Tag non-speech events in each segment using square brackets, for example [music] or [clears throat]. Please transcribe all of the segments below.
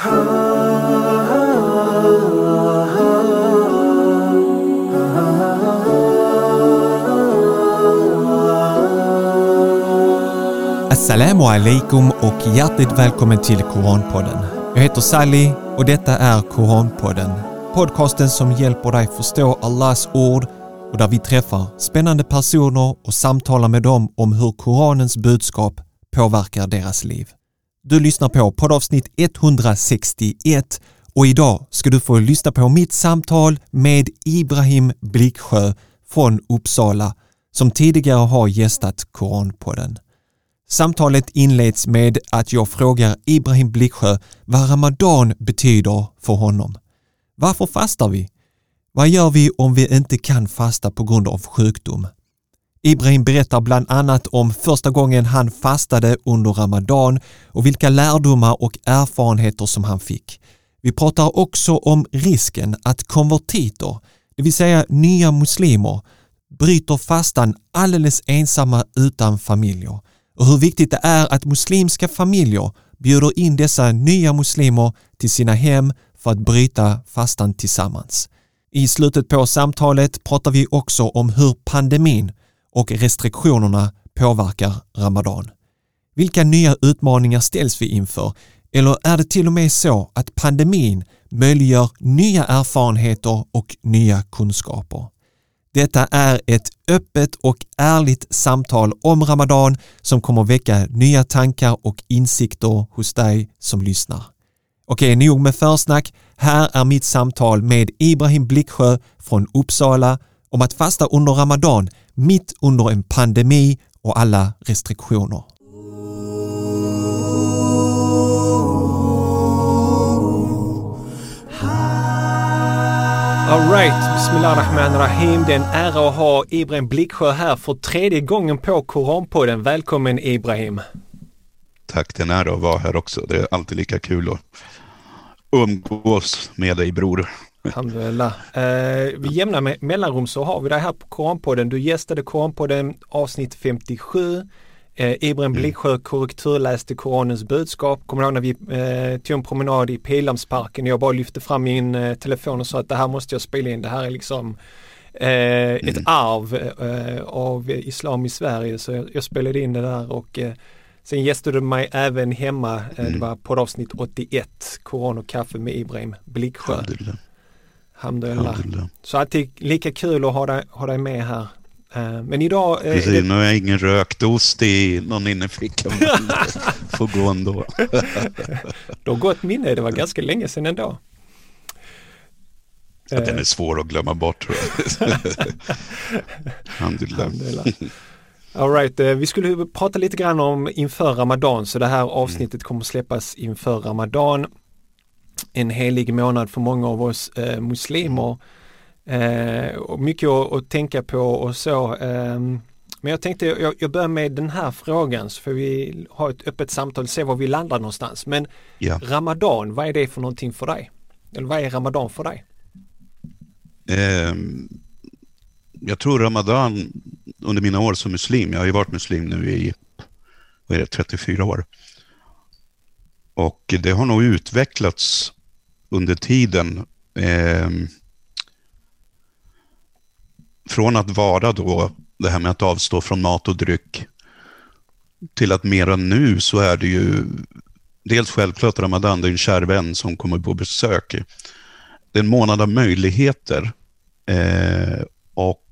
Assalamu alaikum och hjärtligt välkommen till Koranpodden. Jag heter Sally och detta är Koranpodden. Podcasten som hjälper dig förstå Allahs ord och där vi träffar spännande personer och samtalar med dem om hur Koranens budskap påverkar deras liv. Du lyssnar på poddavsnitt 161 och idag ska du få lyssna på mitt samtal med Ibrahim Bliksjö från Uppsala som tidigare har gästat Koranpodden. Samtalet inleds med att jag frågar Ibrahim Bliksjö vad Ramadan betyder för honom. Varför fastar vi? Vad gör vi om vi inte kan fasta på grund av sjukdom? Ibrahim berättar bland annat om första gången han fastade under Ramadan och vilka lärdomar och erfarenheter som han fick. Vi pratar också om risken att konvertiter, det vill säga nya muslimer, bryter fastan alldeles ensamma utan familjer och hur viktigt det är att muslimska familjer bjuder in dessa nya muslimer till sina hem för att bryta fastan tillsammans. I slutet på samtalet pratar vi också om hur pandemin och restriktionerna påverkar Ramadan. Vilka nya utmaningar ställs vi inför? Eller är det till och med så att pandemin möjliggör nya erfarenheter och nya kunskaper? Detta är ett öppet och ärligt samtal om Ramadan som kommer väcka nya tankar och insikter hos dig som lyssnar. Okej, nog med försnack. Här är mitt samtal med Ibrahim Blicksjö från Uppsala om att fasta under Ramadan mitt under en pandemi och alla restriktioner. Alright, Bismillah Rahman Rahim. Det är en ära att ha Ibrahim Blicksjö här för tredje gången på Koranpodden. Välkommen Ibrahim! Tack, det är en ära att vara här också. Det är alltid lika kul att umgås med dig bror. Alhamdulillah. Eh, vi jämna med mellanrum så har vi dig här på Koranpodden. Du gästade Koranpodden avsnitt 57. Eh, Ibrahim mm. Blicksjö korrekturläste Koranens budskap. Kommer du ihåg när vi eh, tog en promenad i Pildammsparken jag bara lyfte fram min eh, telefon och sa att det här måste jag spela in. Det här är liksom eh, mm. ett arv eh, av islam i Sverige. Så jag, jag, spelade in det där och eh, sen gästade du mig även hemma. Mm. Det var poddavsnitt 81, Koran och kaffe med Ibrahim Blicksjö. Alhamdulillah. Alhamdulillah. Så alltid lika kul att ha dig, ha dig med här. Eh, men idag... Precis, det... nu har jag ingen rökt ost i någon innerficka. [laughs] får gå ändå. du har gott minne, det var ganska länge sedan ändå. Att den är svår att glömma bort tror jag. [laughs] Alhamdulillah. All right, eh, vi skulle prata lite grann om inför Ramadan, så det här avsnittet kommer släppas inför Ramadan. En helig månad för många av oss eh, muslimer. Eh, och mycket att, att, tänka på och så. Eh, men jag tänkte jag, jag börjar med den här frågan så får vi ha ett öppet samtal och se var vi landar någonstans. Men ja. Ramadan, vad är det för någonting för dig? Eller vad är Ramadan för dig? Eh, jag tror Ramadan under mina år som muslim, jag har ju varit muslim nu i vad är det, 34 år. Och det har nog utvecklats under tiden. Eh, från att vara då det här med att avstå från mat och dryck till att mera nu så är det ju dels självklart Ramadan, det är en kär vän som kommer på besök. Det är en månad av möjligheter eh, och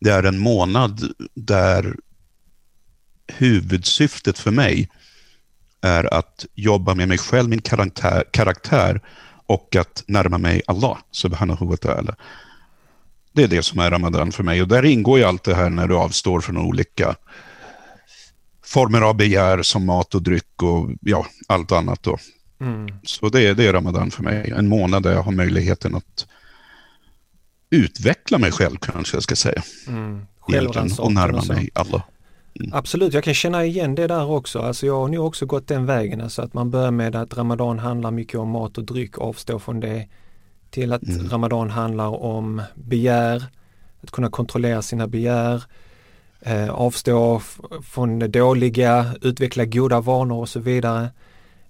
det är en månad där huvudsyftet för mig är att jobba med mig själv, min karaktär, karaktär och att närma mig Allah, subhanahu wa ta'ala. Det är det som är Ramadan för mig och där ingår ju allt det här när du avstår från olika former av begär som mat och dryck och ja, allt annat. Då. Mm. Så det är, det är Ramadan för mig. En månad där jag har möjligheten att utveckla mig själv kanske jag ska säga. Mm. Och närma mig alla. Mm. Absolut, jag kan känna igen det där också. Alltså jag har nu också gått den vägen. Alltså att man börjar med att Ramadan handlar mycket om mat och dryck, avstå från det till att mm. Ramadan handlar om begär, att kunna kontrollera sina begär, eh, avstå från det dåliga, utveckla goda vanor och så vidare.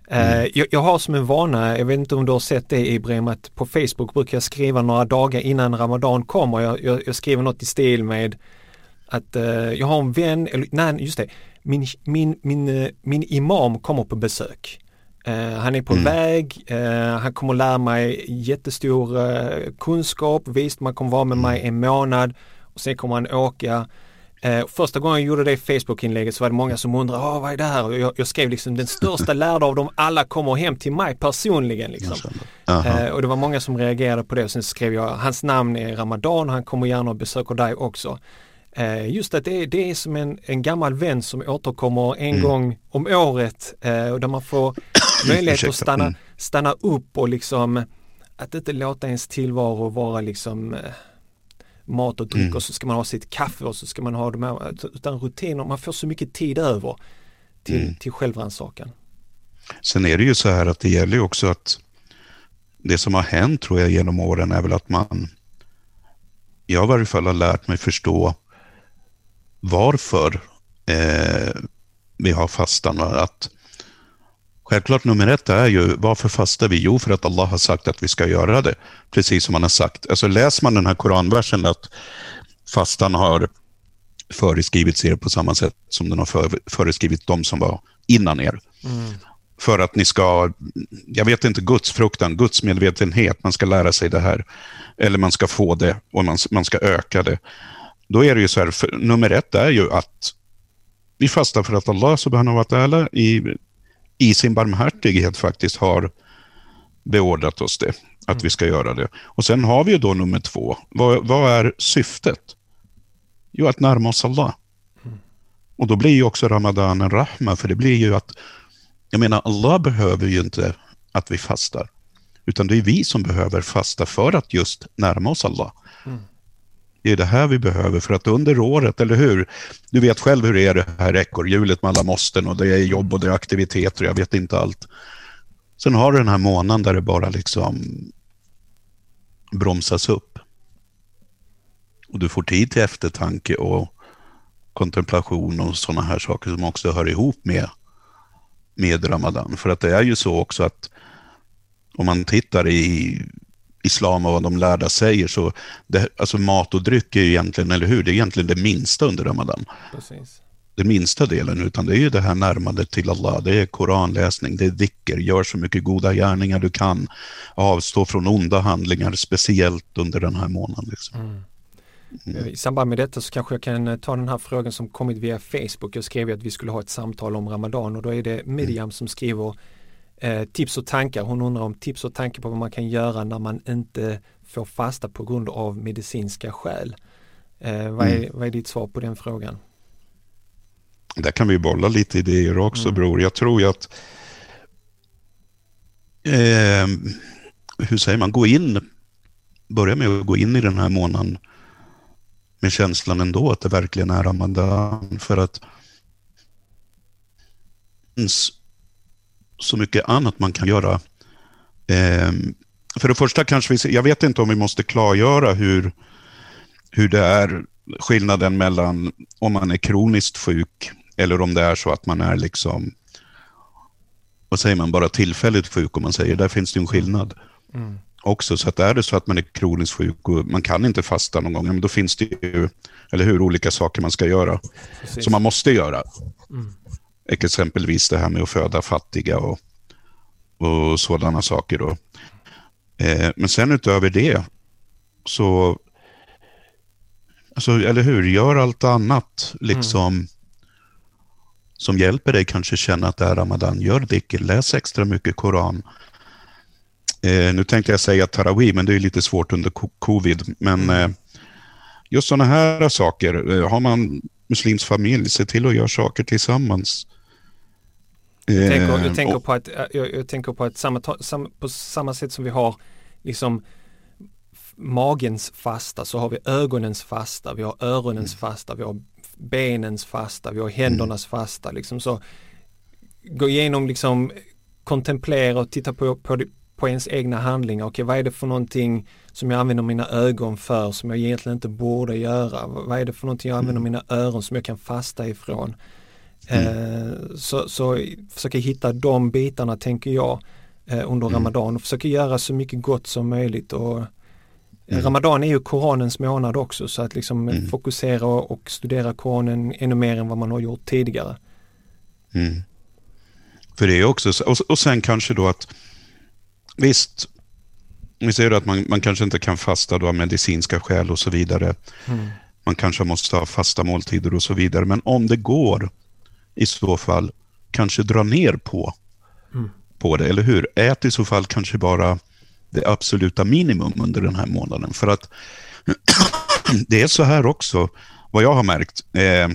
Mm. Jag, jag, har som en vana, jag vet inte om du har sett det Ibrahim, att på Facebook brukar jag skriva några dagar innan Ramadan kommer. Jag, jag, jag skriver något i stil med att uh, jag har en vän, eller nej just det, min, min, min, uh, min imam kommer på besök. Uh, han är på mm. väg, han kommer lära mig jättestor kunskap, visst man kommer vara med mig mm. en månad och sen kommer han åka Eh, första gången jag gjorde det Facebook-inlägget så var det många som undrade, ah, vad är det här? Och jag, jag skrev liksom den största lärda av dem alla kommer hem till mig personligen. Liksom. Eh, och det var många som reagerade på det. Sen skrev jag, hans namn är Ramadan, han kommer gärna och besöker dig också. Eh, just att det, det är som en, en gammal vän som återkommer en mm. gång om året eh, och där man får [coughs] möjlighet att stanna, mm. stanna upp och liksom att inte låta ens tillvaro vara liksom eh, mat och dryck mm. och så ska man ha sitt kaffe och så ska man ha de här, utan rutiner, man får så mycket tid över till, mm. till självrannsakan. Sen är det ju så här att det gäller ju också att det som har hänt tror jag genom åren är väl att man, jag i varje fall har lärt mig förstå varför eh, vi har fastan. Att Självklart nummer ett är ju, varför fastar vi? Jo, för att Allah har sagt att vi ska göra det. Precis som han har sagt. Alltså läser man den här koranversen att fastan har föreskrivits er på samma sätt som den har för, föreskrivit de som var innan er. Mm. För att ni ska, jag vet inte, gudsfruktan, gudsmedvetenhet, man ska lära sig det här. Eller man ska få det och man, man ska öka det. Då är det ju så här, för, nummer ett är ju att vi fastar för att Allah subhanahu wa ta'ala i i sin barmhärtighet faktiskt har beordrat oss det, att mm. vi ska göra det. Och sen har vi ju då nummer två. Vad, vad är syftet? Jo, att närma oss Allah. Mm. Och då blir ju också Ramadan en rahma, för det blir ju att, jag menar, Allah behöver ju inte att vi fastar, utan det är vi som behöver fasta för att just närma oss Allah. Mm. Det är det här vi behöver för att under året, eller hur? Du vet själv hur det är det här ekorrhjulet med alla måsten och det är jobb och det är aktiviteter och jag vet inte allt. Sen har du den här månaden där det bara liksom bromsas upp. Och du får tid till eftertanke och kontemplation och sådana här saker som också hör ihop med, med Ramadan. För att det är ju så också att om man tittar i islam och vad de lärda säger, så det, alltså mat och dryck är ju egentligen, eller hur, det är egentligen det minsta under Ramadan. Precis. Det minsta delen, utan det är ju det här närmandet till Allah. Det är koranläsning, det är dicker, gör så mycket goda gärningar du kan. Avstå från onda handlingar, speciellt under den här månaden. Liksom. Mm. Mm. I samband med detta så kanske jag kan eh, ta den här frågan som kommit via Facebook. Jag skrev att vi skulle ha ett samtal om Ramadan och då är det Miriam som skriver Eh, tips och tankar. Hon undrar om tips och tankar på vad man kan göra när man inte får fasta på grund av medicinska skäl. Eh, vad, är, mm. vad är ditt svar på den frågan? Där kan vi bolla lite idéer också mm. bror. Jag tror ju att eh, hur säger man, gå in, börja med att gå in i den här månaden med känslan ändå att det verkligen är Ramadan. För att så mycket annat man kan göra. Eh, för det första kanske vi, jag vet inte om vi måste klargöra hur, hur det är skillnaden mellan om man är kroniskt sjuk eller om det är så att man är liksom, vad säger man, bara tillfälligt sjuk om man säger, där finns det en skillnad. Mm. Också, så att är det så att man är kroniskt sjuk och man kan inte fasta någon gång, men då finns det ju, eller hur, olika saker man ska göra. Precis. Som man måste göra. Mm. Exempelvis det här med att föda fattiga och, och sådana saker. Då. Eh, men sen utöver det så, alltså, eller hur, gör allt annat liksom mm. som hjälper dig kanske känna att det är Ramadan. Gör dhikr, läs extra mycket Koran. Eh, nu tänkte jag säga Tarawih, men det är lite svårt under covid. Men mm. eh, just sådana här saker, eh, har man muslimsk familj, se till att göra saker tillsammans. Jag tänker, jag tänker på att, jag, jag, tänker på att samma, sam, på samma sätt som vi har liksom magens fasta så har vi ögonens fasta, vi har öronens mm. fasta, vi har benens fasta, vi har händernas mm. fasta. Liksom så gå igenom liksom kontemplera och titta på, på, på ens egna handlingar. Okej, vad är det för någonting som jag använder mina ögon för som jag egentligen inte borde göra? Vad är det för någonting jag använder mm. mina öron som jag kan fasta ifrån? Mm. Så, så försöka hitta de bitarna tänker jag under mm. Ramadan och försöka göra så mycket gott som möjligt. Och mm. Ramadan är ju Koranens månad också så att liksom mm. fokusera och studera Koranen ännu mer än vad man har gjort tidigare. Mm. För det är också, och, och sen kanske då att visst, vi säger att man, man kanske inte kan fasta då av medicinska skäl och så vidare. Mm. Man kanske måste ha fasta måltider och så vidare. Men om det går, i så fall, kanske dra ner på, mm. på det, eller hur? Ät i så fall kanske bara det absoluta minimum under den här månaden. För att [clears throat] det är så här också, vad jag har märkt. Eh,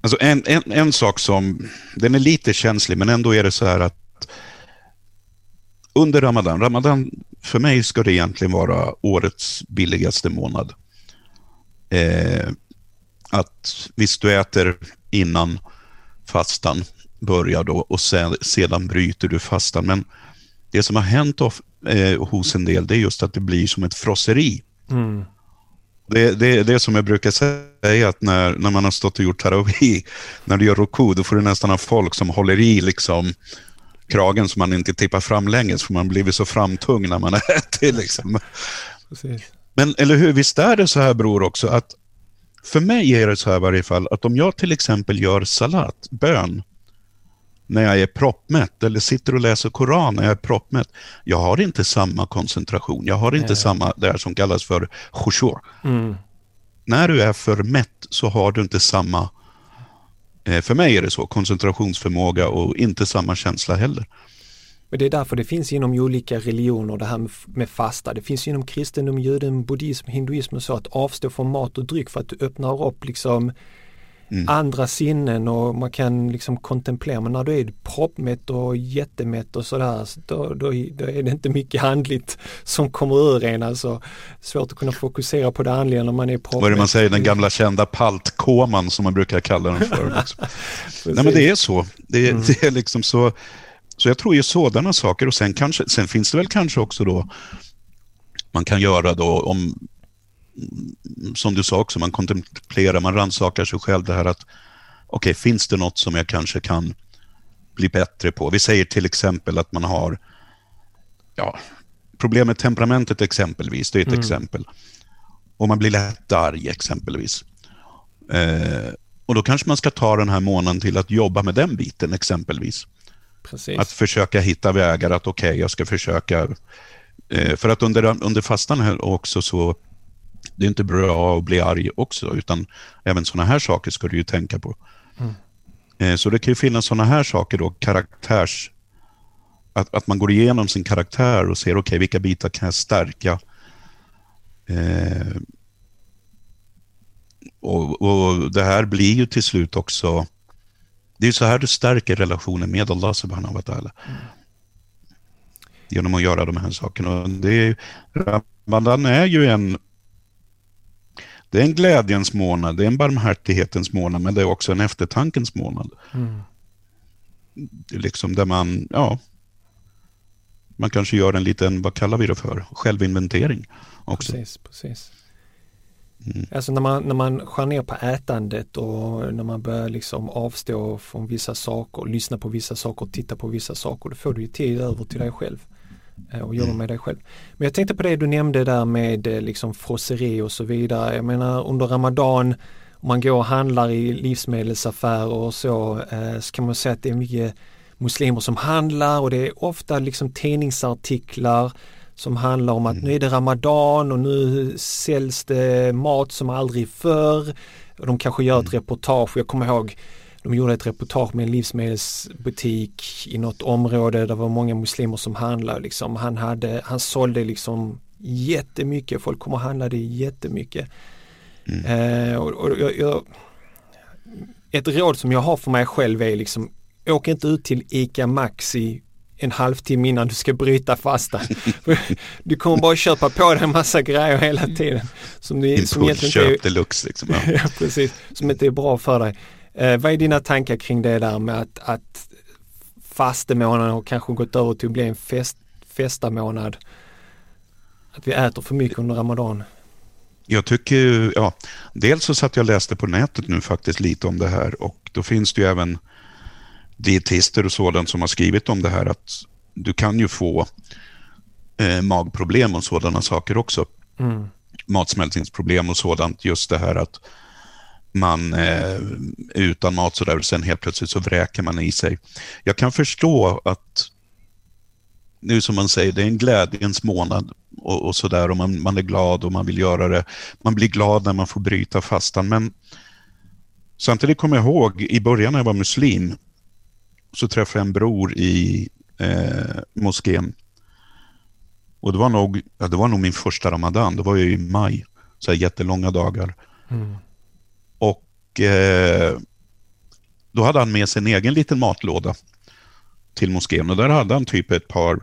alltså en, en, en sak som, den är lite känslig, men ändå är det så här att under Ramadan, Ramadan för mig ska det egentligen vara årets billigaste månad. Eh, att visst, du äter innan fastan börjar då och sen, sedan bryter du fastan. Men det som har hänt of, eh, hos en del, det är just att det blir som ett frosseri. Mm. Det, det, det som jag brukar säga, att när, när man har stått och gjort tarawih, [laughs] när du gör roku, då får du nästan ha folk som håller i liksom kragen så man inte tippar fram länges för man blivit så framtung när man [laughs] äter. Liksom. Men eller hur, visst är det så här bror också att för mig är det så här i varje fall att om jag till exempel gör salat, bön, när jag är proppmätt eller sitter och läser Koran när jag är proppmätt. Jag har inte samma koncentration. Jag har inte Nej. samma, det här som kallas för khushu. Mm. När du är för mätt så har du inte samma Eh, för mig är det så, koncentrationsförmåga och inte samma känsla heller. Men det är därför det finns inom olika religioner det här med fasta. Det finns inom kristendom, judendom, buddhism, hinduism och så att avstå från mat och dryck för att du öppnar upp liksom mm. andra sinnen och man kan liksom kontemplera. Men när du är proppmätt och jättemätt och sådär, då, då, då, är det inte mycket andligt som kommer ur en. Alltså, svårt att kunna fokusera på det andliga när man är proppmätt. Vad är det man säger, den gamla kända paltkoman som man brukar kalla den för. [laughs] Nej men det är så. Det, mm. det är liksom så. Så jag tror ju sådana saker och sen, kanske, sen finns det väl kanske också då man kan göra då om som du sa också, man kontemplerar, man rannsakar sig själv det här att okej, okay, finns det något som jag kanske kan bli bättre på? Vi säger till exempel att man har ja, problem med temperamentet exempelvis, det är ett mm. exempel. Och man blir lätt arg exempelvis. Eh, och då kanske man ska ta den här månaden till att jobba med den biten exempelvis. Precis. Att försöka hitta vägar att okej, okay, jag ska försöka eh, för att under, under fastan här också så det är inte bra att bli arg också, utan även sådana här saker ska du ju tänka på. Mm. Eh, så det kan ju finnas sådana här saker då, karaktärs... Att, att man går igenom sin karaktär och ser, okej, okay, vilka bitar kan jag stärka? Eh, och, och, det här blir ju till slut också... Det är så här du stärker relationen med Allah subhanahu wa ta'ala. Mm. Genom att göra de här sakerna. Det är, Ramadan är ju en det är en glädjens månad, det är en barmhärtighetens månad, men det är också en eftertankens månad. Mm. Det är liksom där man, ja, man kanske gör en liten, vad kallar vi det för, självinventering också. Precis, precis. Mm. Alltså när man, när man skär ner på ätandet och när man börjar liksom avstå från vissa saker, lyssna på vissa saker, titta på vissa saker, då får du ju tid över till dig själv. Eh, och jobba mm. med dig själv. Men jag tänkte på det du nämnde där med eh, liksom frosseri och så vidare. Jag menar under Ramadan om man går och handlar i livsmedelsaffärer och så, eh, så kan man säga att det är mycket muslimer som handlar och det är ofta liksom tidningsartiklar som handlar om att mm. nu är det Ramadan och nu säljs det mat som aldrig förr. Och de kanske gör ett mm. reportage, jag kommer ihåg de gjorde ett reportage med en livsmedelsbutik i något område där det var många muslimer som handlade. Liksom. Han, hade, han sålde liksom jättemycket, folk kom och handlade jättemycket. Mm. Eh, och, och jag, jag, ett råd som jag har för mig själv är liksom, åk inte ut till ICA Maxi en halvtimme innan du ska bryta fastan. du kommer bara köpa på dig en massa grejer hela tiden. Som, du, som egentligen inte är, deluxe liksom. [laughs] ja, precis. Som inte är bra för dig. Eh, vad är dina tankar kring det där med att, att fastemånaden har kanske gått över till att bli en fest, festamånad? Att vi äter för mycket under Ramadan? jag tycker, ja, dels så satt jag och läste på nätet nu faktiskt lite om det här och då finns det ju även dietister och sådant som har skrivit om det här att du kan ju få eh, magproblem och sådana saker också. Mm. Matsmältningsproblem och sådant. Just det här att man eh, utan mat så där, och sen helt plötsligt så vräker man i sig. Jag kan förstå att nu som man säger, det är en glädjens månad och, och sådär och man, man är glad och man vill göra det. Man blir glad när man får bryta fastan men samtidigt kommer jag ihåg i början när jag var muslim så träffade jag en bror i eh, moskén. Och det var, nog, ja, det var nog min första ramadan, det var ju i maj, så här jättelånga dagar. Mm. Och eh, då hade han med sig en egen liten matlåda till moskén och där hade han typ ett par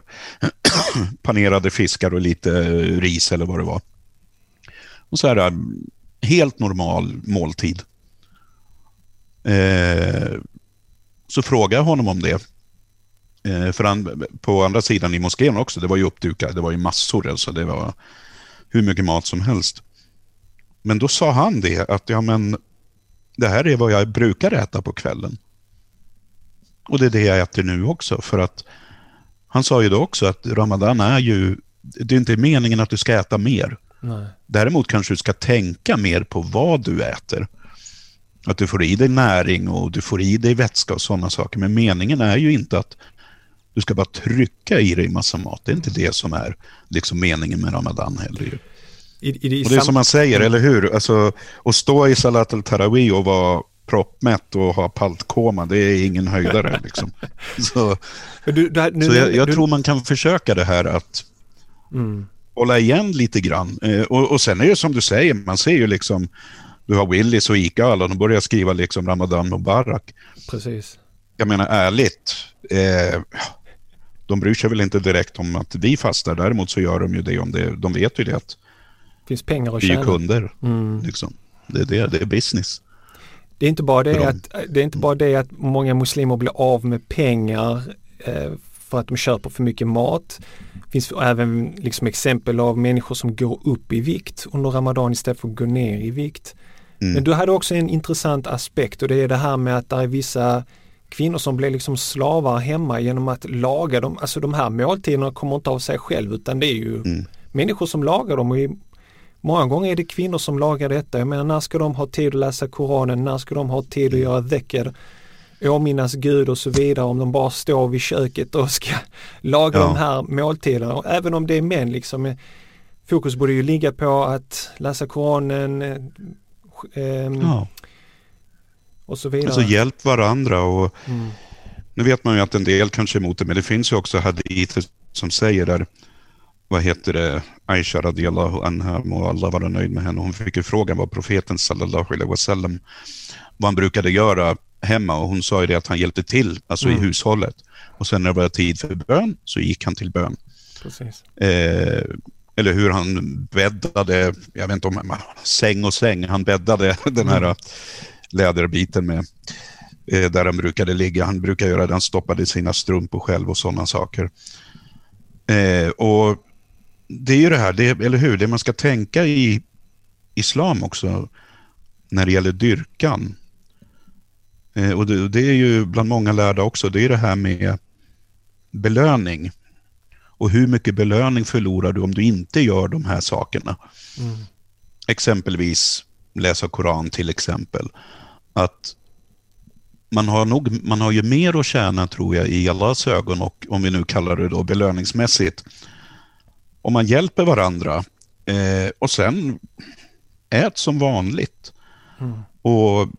[clears throat] panerade fiskar och lite ris eller vad det var. Och så här, helt normal måltid. Eh, så frågade jag honom om det. Eh, för han, på andra sidan i moskén också, det var ju uppdukat, det var ju massor, alltså det var hur mycket mat som helst. Men då sa han det, att ja men det här är vad jag brukar äta på kvällen. Och det är det jag äter nu också, för att han sa ju då också att Ramadan är ju, det är inte meningen att du ska äta mer. Nej. Däremot kanske du ska tänka mer på vad du äter. Att du får i dig näring och du får i dig vätska och sådana saker. Men meningen är ju inte att du ska bara trycka i dig massa mat. Det är inte det som är liksom meningen med Ramadan heller. Ju. I, i, och det är som man säger, eller hur? Alltså, att stå i Salat al-Tarawih och vara proppmätt och ha paltkoma, det är ingen höjdare. [laughs] Liksom. Så, du, du, nu, så jag, jag du, tror man kan försöka det här att mm. hålla igen lite grann. Eh, och, och sen är det som du säger, man ser ju liksom, du har Willys och Ica alla, de börjar skriva liksom Ramadan Mubarak. Precis. Jag menar ärligt, eh, de bryr sig väl inte direkt om att vi fastar, däremot så gör de ju det om det, de vet ju det att finns pengar att tjäna. Vi är kunder. Mm. Liksom. Det, är det, det är business. Det är, inte bara det, att, det är inte bara det att många muslimer blir av med pengar eh, för att de köper för mycket mat. Det finns även liksom exempel av människor som går upp i vikt under Ramadan istället för att gå ner i vikt. Mm. Men du hade också en intressant aspekt och det är det här med att det är vissa kvinnor som blir liksom slavar hemma genom att laga dem. Alltså de här måltiderna kommer inte av sig själv utan det är ju mm. människor som lagar dem och Många gånger är det kvinnor som lagar detta. Jag menar när ska de ha tid att läsa Koranen? När ska de ha tid att göra dhikr? åminnas Gud och så vidare om de bara står vid köket och ska [laughs] laga ja. de här måltiderna. Och även om det är män liksom, eh, fokus borde ju ligga på att läsa Koranen eh, ja. och så vidare. Alltså hjälp varandra och mm. nu vet man ju att en del kanske är emot det men det finns ju också haditer som säger där vad heter det, Aisha radiallahu anha, må Allah vara nöjd med henne. Hon fick ju frågan vad profeten sallallahu alaihi wasallam, vad han brukade göra hemma och hon sa ju det att han hjälpte till, alltså mm. i hushållet. Och sen när det var tid för bön så gick han till bön. Eh, eller hur han bäddade, jag vet inte om, säng och säng, han bäddade [laughs] den här mm. läderbiten med, eh, där han brukade ligga. Han brukade göra det, han stoppade sina strumpor själv och sådana saker. Eh, och det är ju det här, det, eller hur, det man ska tänka i islam också när det gäller dyrkan. Och det, det, är ju bland många lärda också, det är det här med belöning. Och hur mycket belöning förlorar du om du inte gör de här sakerna? Mm. Exempelvis läsa Koran till exempel. Att man har, nog, man har ju mer att tjäna tror jag i Allahs ögon och om vi nu kallar det då belöningsmässigt om man hjälper varandra eh, och sen ät som vanligt. Mm. Och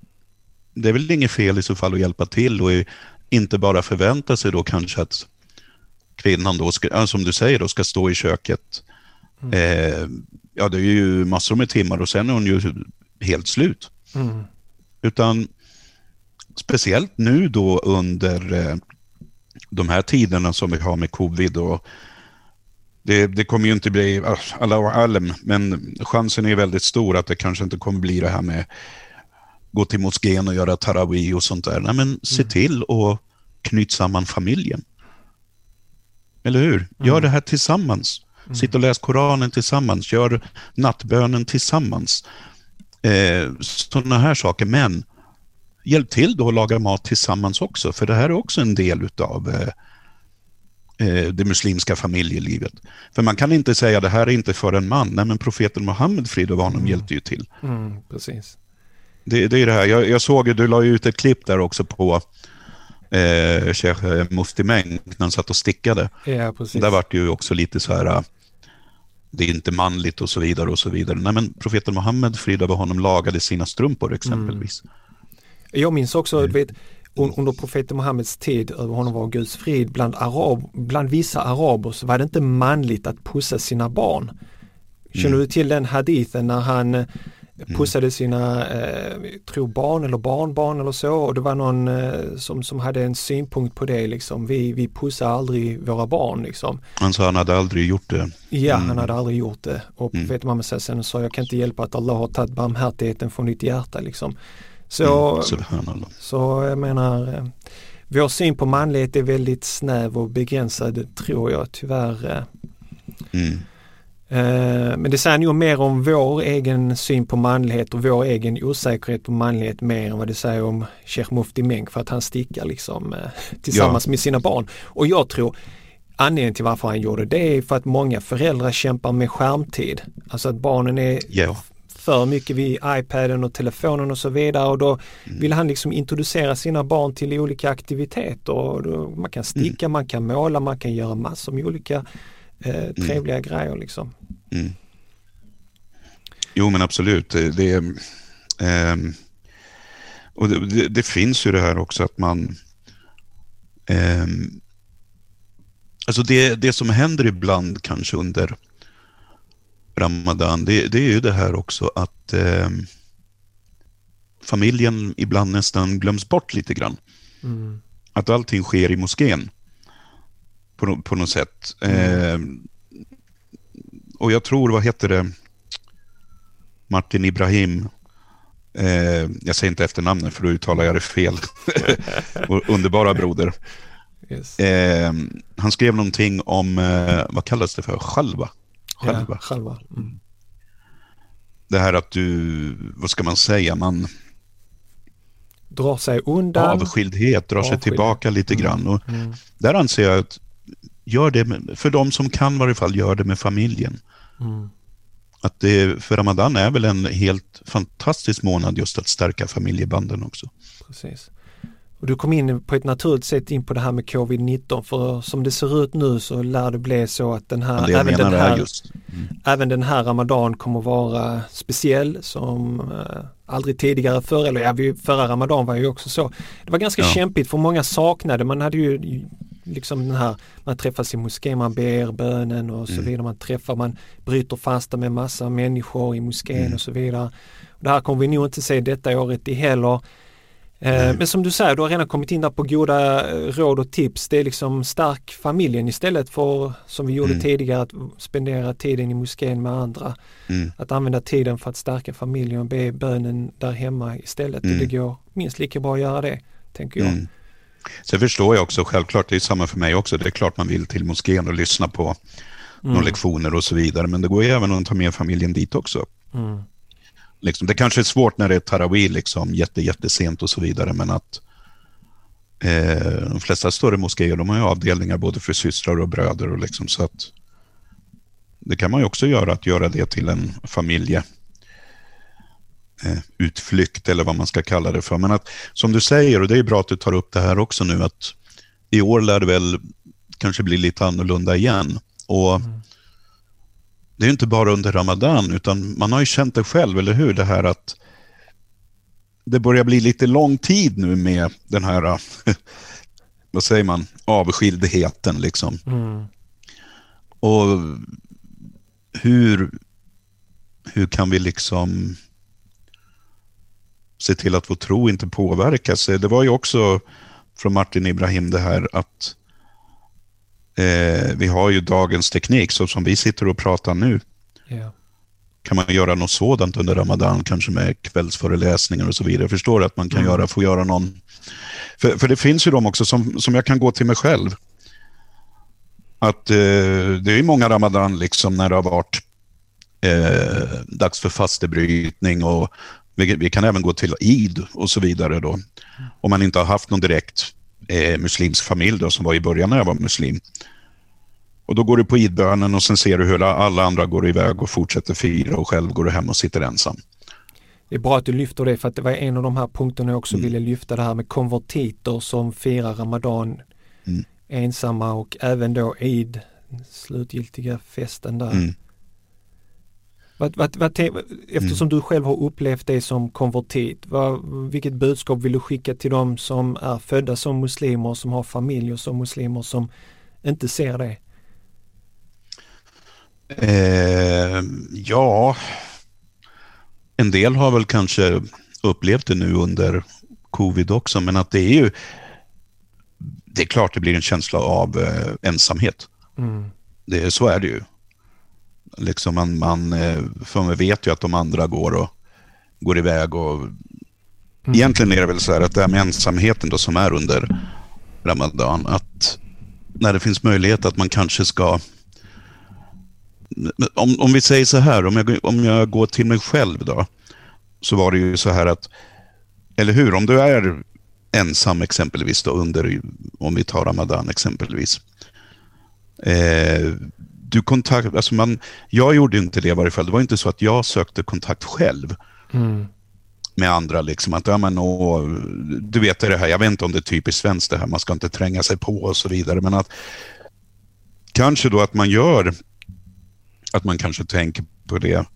Det är väl inget fel i så fall att hjälpa till och inte bara förvänta sig då kanske att kvinnan då, ska, som du säger, då ska stå i köket. Mm. Eh, ja, det är ju massor med timmar och sen är hon ju helt slut. Mm. Utan speciellt nu då under eh, de här tiderna som vi har med covid och det, det, kommer ju inte bli, alla alam, men chansen är väldigt stor att det kanske inte kommer bli det här med gå till moskén och göra tarawih och sånt där. Nej, men se mm. till att knyta samman familjen. Eller hur? Gör mm. det här tillsammans. Mm. Sitt och läs Koranen tillsammans, gör nattbönen tillsammans. Eh, Sådana här saker, men hjälp till då att laga mat tillsammans också, för det här är också en del av eh, eh, det muslimska familjelivet. För man kan inte säga det här är inte för en man, nej men profeten Muhammed, frid och honom, mm. hjälpte ju till. Mm, precis. Det, det, är det här, jag, jag såg, du la ut ett klipp där också på eh, Sheikh eh, Mufti Meng när han satt och stickade. Ja, precis. Där var det ju också lite så här, det är inte manligt och så vidare och så vidare. Nej men profeten Muhammed, frid över honom, lagade sina strumpor exempelvis. Mm. Jag minns också, mm. vet, under profeten Muhammeds tid, över honom var Guds frid, bland, arab, bland vissa araber så var det inte manligt att pussa sina barn. Känner mm. du till den hadithen när han eh. Pussade sina, eh, tror barn eller barnbarn eller så och det var någon eh, som, som hade en synpunkt på det liksom. Vi, vi pussar aldrig våra barn liksom. Han sa han hade aldrig gjort det. Ja, mm. han hade aldrig gjort det. Och mm. profeten Muhammed sen sa jag kan inte hjälpa att Allah har tagit barmhärtigheten från ditt hjärta liksom. Så, mm, så jag menar, eh, vår syn på manlighet är väldigt snäv och begränsad tror jag tyvärr. Eh. Mm. Eh, men det säger nog mer om vår egen syn på manlighet och vår egen osäkerhet på manlighet mer än vad det säger om Sheikh Mufti Menk för att han stickar liksom [laughs] tillsammans ja. med sina barn. Och jag tror anledningen till varför han gjorde det är för att många föräldrar kämpar med skärmtid. Alltså att barnen är ja för mycket vid iPaden och telefonen och så vidare och då mm. vill han liksom introducera sina barn till olika aktiviteter. Och då, man kan sticka, mm. man kan måla, man kan göra massor med olika eh, mm. trevliga mm. grejer liksom. Mm. Jo men absolut. Det, det eh, och det, det, finns ju det här också att man eh, Alltså det, det som händer ibland kanske under Ramadan, det, det är ju det här också att eh, familjen ibland nästan glöms bort lite grann. Mm. Att allting sker i moskén på, på något sätt. Mm. Och jag tror, vad heter det, Martin Ibrahim, eh, jag säger inte efternamnet för då uttalar jag det fel. [laughs] Underbara broder. Yes. Eh, han skrev någonting om, eh, vad kallas det för, själva? själva. Ja, själva. Mm. Det här att du, vad ska man säga, man drar sig undan. Avskildhet, drar sig tillbaka lite mm. grann. Och mm. Där anser jag att gör det, med, för de som kan i varje fall, gör det med familjen. Mm. Att det, för Ramadan är väl en helt fantastisk månad just att stärka familjebanden också. Precis. Och du kom in på ett naturligt sätt in på det här med covid-19 för som det ser ut nu så lär det bli så att den här, ja, även, den här mm. även den här Ramadan kommer vara speciell som eh, aldrig tidigare förr, eller ja, förra Ramadan var ju också så. Det var ganska ja. kämpigt för många saknade, man hade ju liksom den här, man träffas i moskén, man ber bönen och så mm. vidare, man träffar, man bryter fasta med massa människor i moskén mm. och så vidare. Och det här kommer vi nog inte se detta året i heller. Mm. Men som du säger, du har redan kommit in där på goda eh, råd och tips. Det är liksom stark familjen istället för som vi gjorde mm. tidigare att spendera tiden i moskén med andra. Mm. Att använda tiden för att stärka familjen och be bönen där hemma istället. Mm. Det går minst lika bra att göra det, tänker jag. Sen förstår jag också, självklart, det är samma för mig också. Det är klart man vill till moskén och lyssna på mm. några lektioner och så vidare. Men det går ju även att ta med familjen dit också. Mm. Liksom, det kanske är svårt när det är tarawih, liksom, jätte, jättesent och så vidare, men att eh, de flesta större moskéer de har ju avdelningar både för systrar och bröder. Och liksom, så att det kan man ju också göra, att göra det till en familje utflykt eller vad man ska kalla det för. Men att, som du säger, och det är bra att du tar upp det här också nu, att i år lär det väl kanske bli lite annorlunda igen. Och mm det är inte bara under Ramadan, utan man har ju känt det själv, eller hur? Det här att det börjar bli lite lång tid nu med den här, [laughs] vad säger man, avskildheten liksom. Mm. Och hur, hur kan vi liksom se till att vår tro inte påverkas? Det var ju också från Martin Ibrahim det här att Eh, vi har ju dagens teknik, så som vi sitter och pratar nu. Yeah. Kan man göra något sådant under Ramadan, kanske med kvällsföreläsningar och så vidare? Jag förstår att man kan mm. göra, få göra någon... För, för det finns ju de också som, som jag kan gå till mig själv. Att eh, det är många Ramadan liksom när det har varit eh, dags för fastebrytning och vi, vi, kan även gå till Eid och så vidare då. Om man inte har haft någon direkt eh, muslimsk familj då, som var i början när jag var muslim. Och då går du på idbönen och sen ser du hur alla andra går iväg och fortsätter fira och själv går du hem och sitter ensam. Det är bra att du lyfter det för att det var en av de här punkterna jag också mm. ville lyfta det här med konvertiter som firar Ramadan mm. ensamma och även då Eid, slutgiltiga festen där. Mm. Vad, vad, vad, eftersom mm. du själv har upplevt det som konvertit, vad, vilket budskap vill du skicka till dem som är födda som muslimer, som har familjer som muslimer, som inte ser det? Eh, ja, en del har väl kanske upplevt det nu under covid också, men att det är ju det är klart det blir en känsla av eh, ensamhet. Mm. Det, så är det ju. Liksom man, man, eh, för man vet ju att de andra går och går iväg och mm. egentligen är det väl så här att det här med ensamheten då som är under Ramadan, att när det finns möjlighet att man kanske ska om, om vi säger så här, om jag, om jag går till mig själv då, så var det ju så här att, eller hur, om du är ensam exempelvis då under, om vi tar Ramadan exempelvis. Eh, du kontakt, alltså man, jag gjorde inte det i varje fall. Det var inte så att jag sökte kontakt själv. Mm. med andra. Liksom, att, ja, men, och, du vet det här, jag vet inte om det är typiskt svenskt det här, man ska inte tränga sig på och så vidare. Men att kanske då att man gör att man kanske tänker på det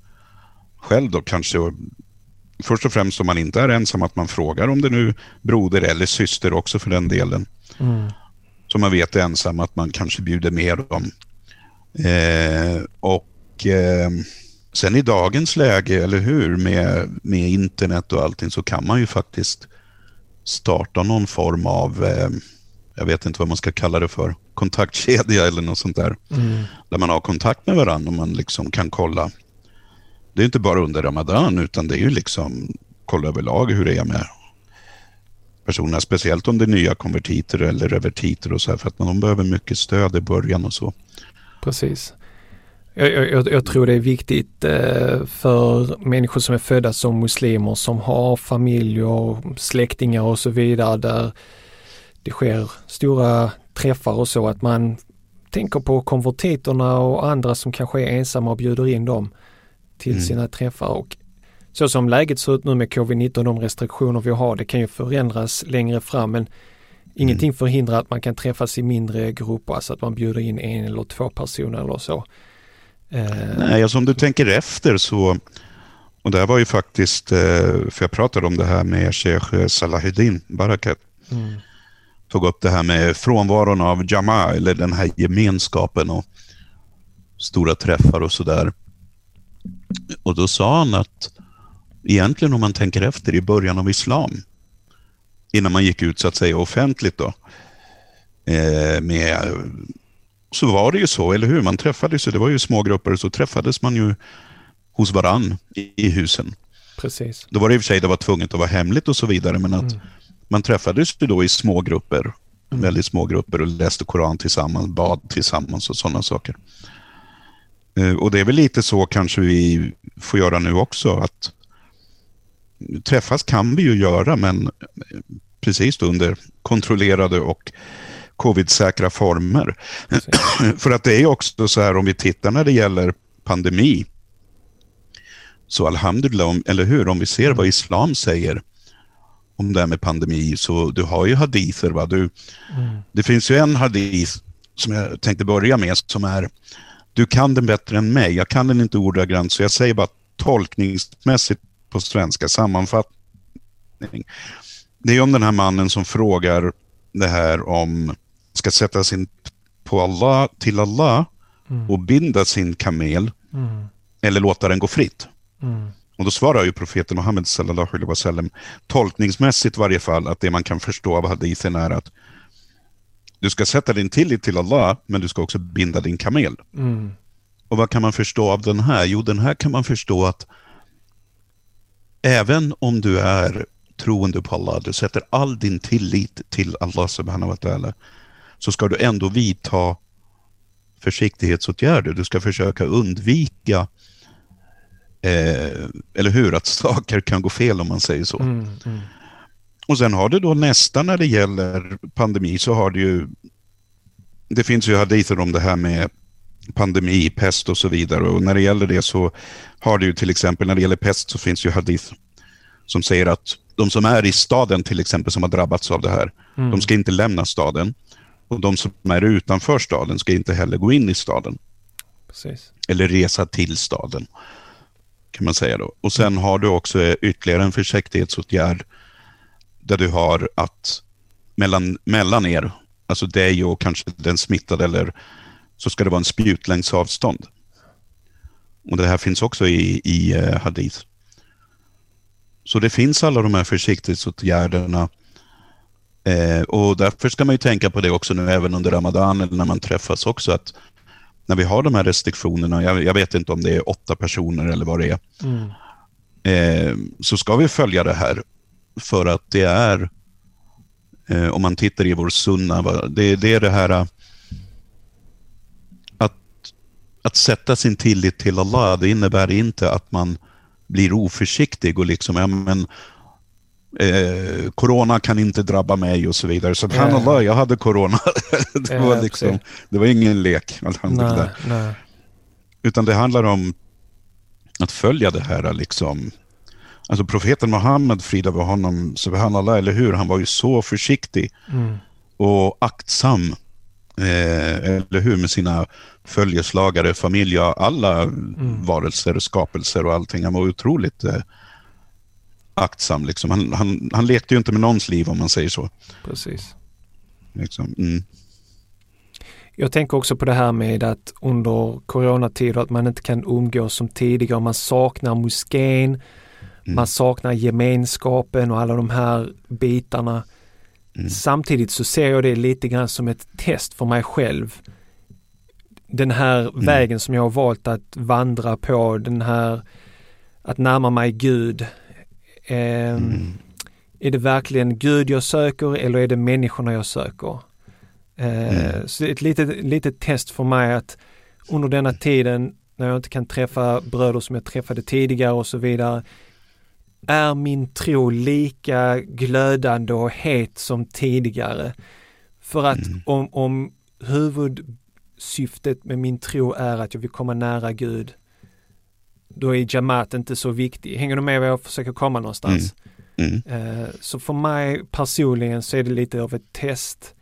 själv då kanske. Först och främst om man inte är ensam, att man frågar om det nu broder eller syster också för den delen. Mm. Så man vet ensam, att man kanske bjuder med dem. Eh, och eh, sen i dagens läge, eller hur, med, med internet och allting så kan man ju faktiskt starta någon form av eh, jag vet inte vad man ska kalla det för, kontaktkedja eller något sånt där. Mm. Där man har kontakt med varandra och man liksom kan kolla. Det är inte bara under Ramadan utan det är ju liksom kolla överlag hur det är med personerna, speciellt om det är nya konvertiter eller revertiter och så här, för att de behöver mycket stöd i början och så. Precis. Jag, jag, jag tror det är viktigt eh, för människor som är födda som muslimer som har familj och släktingar och så vidare där det sker stora träffar och så att man tänker på konvertiterna och andra som kanske är ensamma och bjuder in dem till mm. sina träffar. Och så som läget ser ut nu med covid-19, de restriktioner vi har, det kan ju förändras längre fram men ingenting förhindrar att man kan träffas i mindre grupper, alltså att man bjuder in en eller två personer eller så. Eh, Nej, alltså om du tänker efter så, och det här var ju faktiskt, eh, för jag pratade om det här med Sheikh Salahuddin Barakat, mm tog upp det här med frånvaron av jama, eller den här gemenskapen och stora träffar och sådär. Och då sa han att egentligen om man tänker efter i början av islam, innan man gick ut så att säga offentligt då, eh, med, så var det ju så, eller hur? Man träffades ju, det var ju små grupper, så träffades man ju hos varann i, i husen. Precis. Då var det i och för sig det var tvunget att vara hemligt och så vidare, men att mm man träffades ju då i små grupper, mm. väldigt små grupper och läste Koran tillsammans, bad tillsammans och sådana saker. Eh, och det är väl lite så kanske vi får göra nu också, att träffas kan vi ju göra, men precis under kontrollerade och covid-säkra former. [clears throat] För att det är också så här om vi tittar när det gäller pandemi, så alhamdulillah, eller hur, om vi ser vad islam säger, om det här med pandemi, så du har ju hadither. Va? Du, mm. Det finns ju en hadith som jag tänkte börja med som är du kan den bättre än mig. Jag kan den inte ordagrant, så jag säger bara tolkningsmässigt på svenska, sammanfattning. Det är om den här mannen som frågar det här om ska sätta sin på Allah, till Allah mm. och binda sin kamel mm. eller låta den gå fritt. Mm. Och då svarar ju profeten Muhammed sallallahu alaihi wasallam tolkningsmässigt i varje fall att det man kan förstå av hadithen är att du ska sätta din tillit till Allah, men du ska också binda din kamel. Mm. Och vad kan man förstå av den här? Jo, den här kan man förstå att även om du är troende på Allah, du sätter all din tillit till Allah subhanahu wa ta'ala, så ska du ändå vidta försiktighetsåtgärder. Du ska försöka undvika, eh, eller hur, att saker kan gå fel om man säger så. Mm, mm. Och sen har du då nästa när det gäller pandemi så har du ju, det finns ju hadither om det här med pandemi, pest och så vidare. Och när det gäller det så har du ju till exempel, när det gäller pest så finns ju hadith som säger att de som är i staden till exempel som har drabbats av det här, mm. de ska inte lämna staden. Och de som är utanför staden ska inte heller gå in i staden. Precis. Eller resa till staden, kan man säga då. Och sen har du också ytterligare en försiktighetsåtgärd där du har att mellan, mellan er, alltså dig och kanske den smittade, eller så ska det vara en spjutlängds avstånd. Och det här finns också i, i uh, hadith. Så det finns alla de här försiktighetsåtgärderna. Eh, och därför ska man ju tänka på det också nu även under Ramadan eller när man träffas också. att När vi har de här restriktionerna, jag, jag vet inte om det är åtta personer eller vad det är, mm. eh, så ska vi följa det här. För att det är, eh, om man tittar i vår sunna, det, det är det här att, att sätta sin tillit till Allah, det innebär inte att man blir oförsiktig och liksom, ja men eh, corona kan inte drabba mig och så vidare. Så yeah. jag hade corona. [laughs] det, yeah, var liksom, det var ingen lek. Nej, nej. Utan det handlar om att följa det här liksom. Alltså profeten Muhammed, frida var honom, subhanallah, eller hur? Han var ju så försiktig mm. och aktsam Eh, eller hur, med sina följeslagare, familj alla mm. varelser, skapelser och allting. Han var otroligt eh, aktsam. Liksom. Han, han, han lekte ju inte med någons liv om man säger så. Precis. Liksom, mm. Jag tänker också på det här med att under coronatider att man inte kan umgås som tidigare. Man saknar moskén, mm. man saknar gemenskapen och alla de här bitarna. Mm. Samtidigt så ser jag det lite grann som ett test för mig själv. Den här mm. vägen som jag har valt att vandra på, den här att närma mig Gud. Eh, mm. Är det verkligen Gud jag söker eller är det människorna jag söker? Eh, mm. Så det är ett litet, litet test för mig att under denna tiden när jag inte kan träffa bröder som jag träffade tidigare och så vidare är min tro lika glödande och het som tidigare? För att mm. om, om huvudsyftet med min tro är att jag vill komma nära Gud, då är Jamaat inte så viktig. Hänger du med vad jag försöker komma någonstans? Mm. Mm. Uh, så för mig personligen så är det lite av ett test.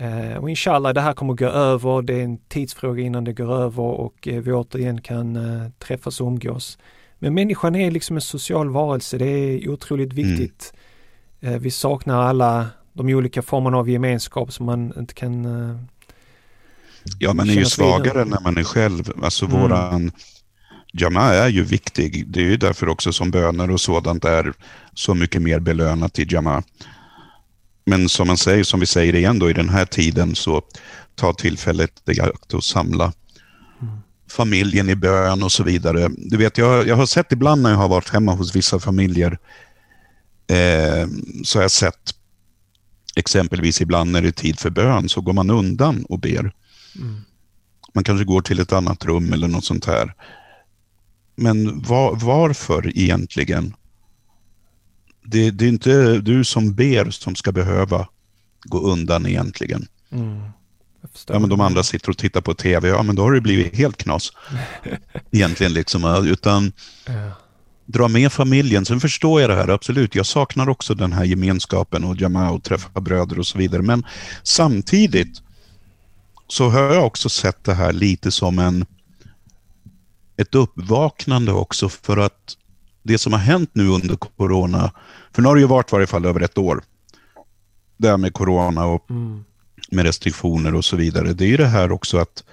Uh, och inshallah, det här kommer gå över. Det är en tidsfråga innan det går över och uh, vi återigen kan träffas och umgås. Men människan är liksom en social varelse, det är otroligt mm. viktigt. Mm. Vi saknar alla de olika formerna av gemenskap som man inte kan Ja, man är ju svagare när man är själv. Alltså mm. våran Jama är ju viktig. Det är ju därför också som böner och sådant är så mycket mer belönat i Jama. Men som man säger, som vi säger igen då, i den här tiden så ta tillfället i akt och samla familjen i bön och så vidare. Du vet, jag, jag har sett ibland när jag har varit hemma hos vissa familjer, eh, så har jag sett exempelvis ibland när det är tid för bön så går man undan och ber. Mm. Man kanske går till ett annat rum eller något sånt här. Men var, varför egentligen? Det, det, är inte du som ber som ska behöva gå undan egentligen. Mm. Ja, men de andra sitter och tittar på tv. Ja, men då har det blivit helt knas. [laughs] Egentligen liksom. Utan ja. dra med familjen. Sen förstår jag det här, absolut. Jag saknar också den här gemenskapen och jama och träffa bröder och så vidare. Men samtidigt så har jag också sett det här lite som en ett uppvaknande också för att det som har hänt nu under corona, för nu har det ju varit i varje fall över ett år, det här med corona och mm med restriktioner och så vidare, det är ju det här också att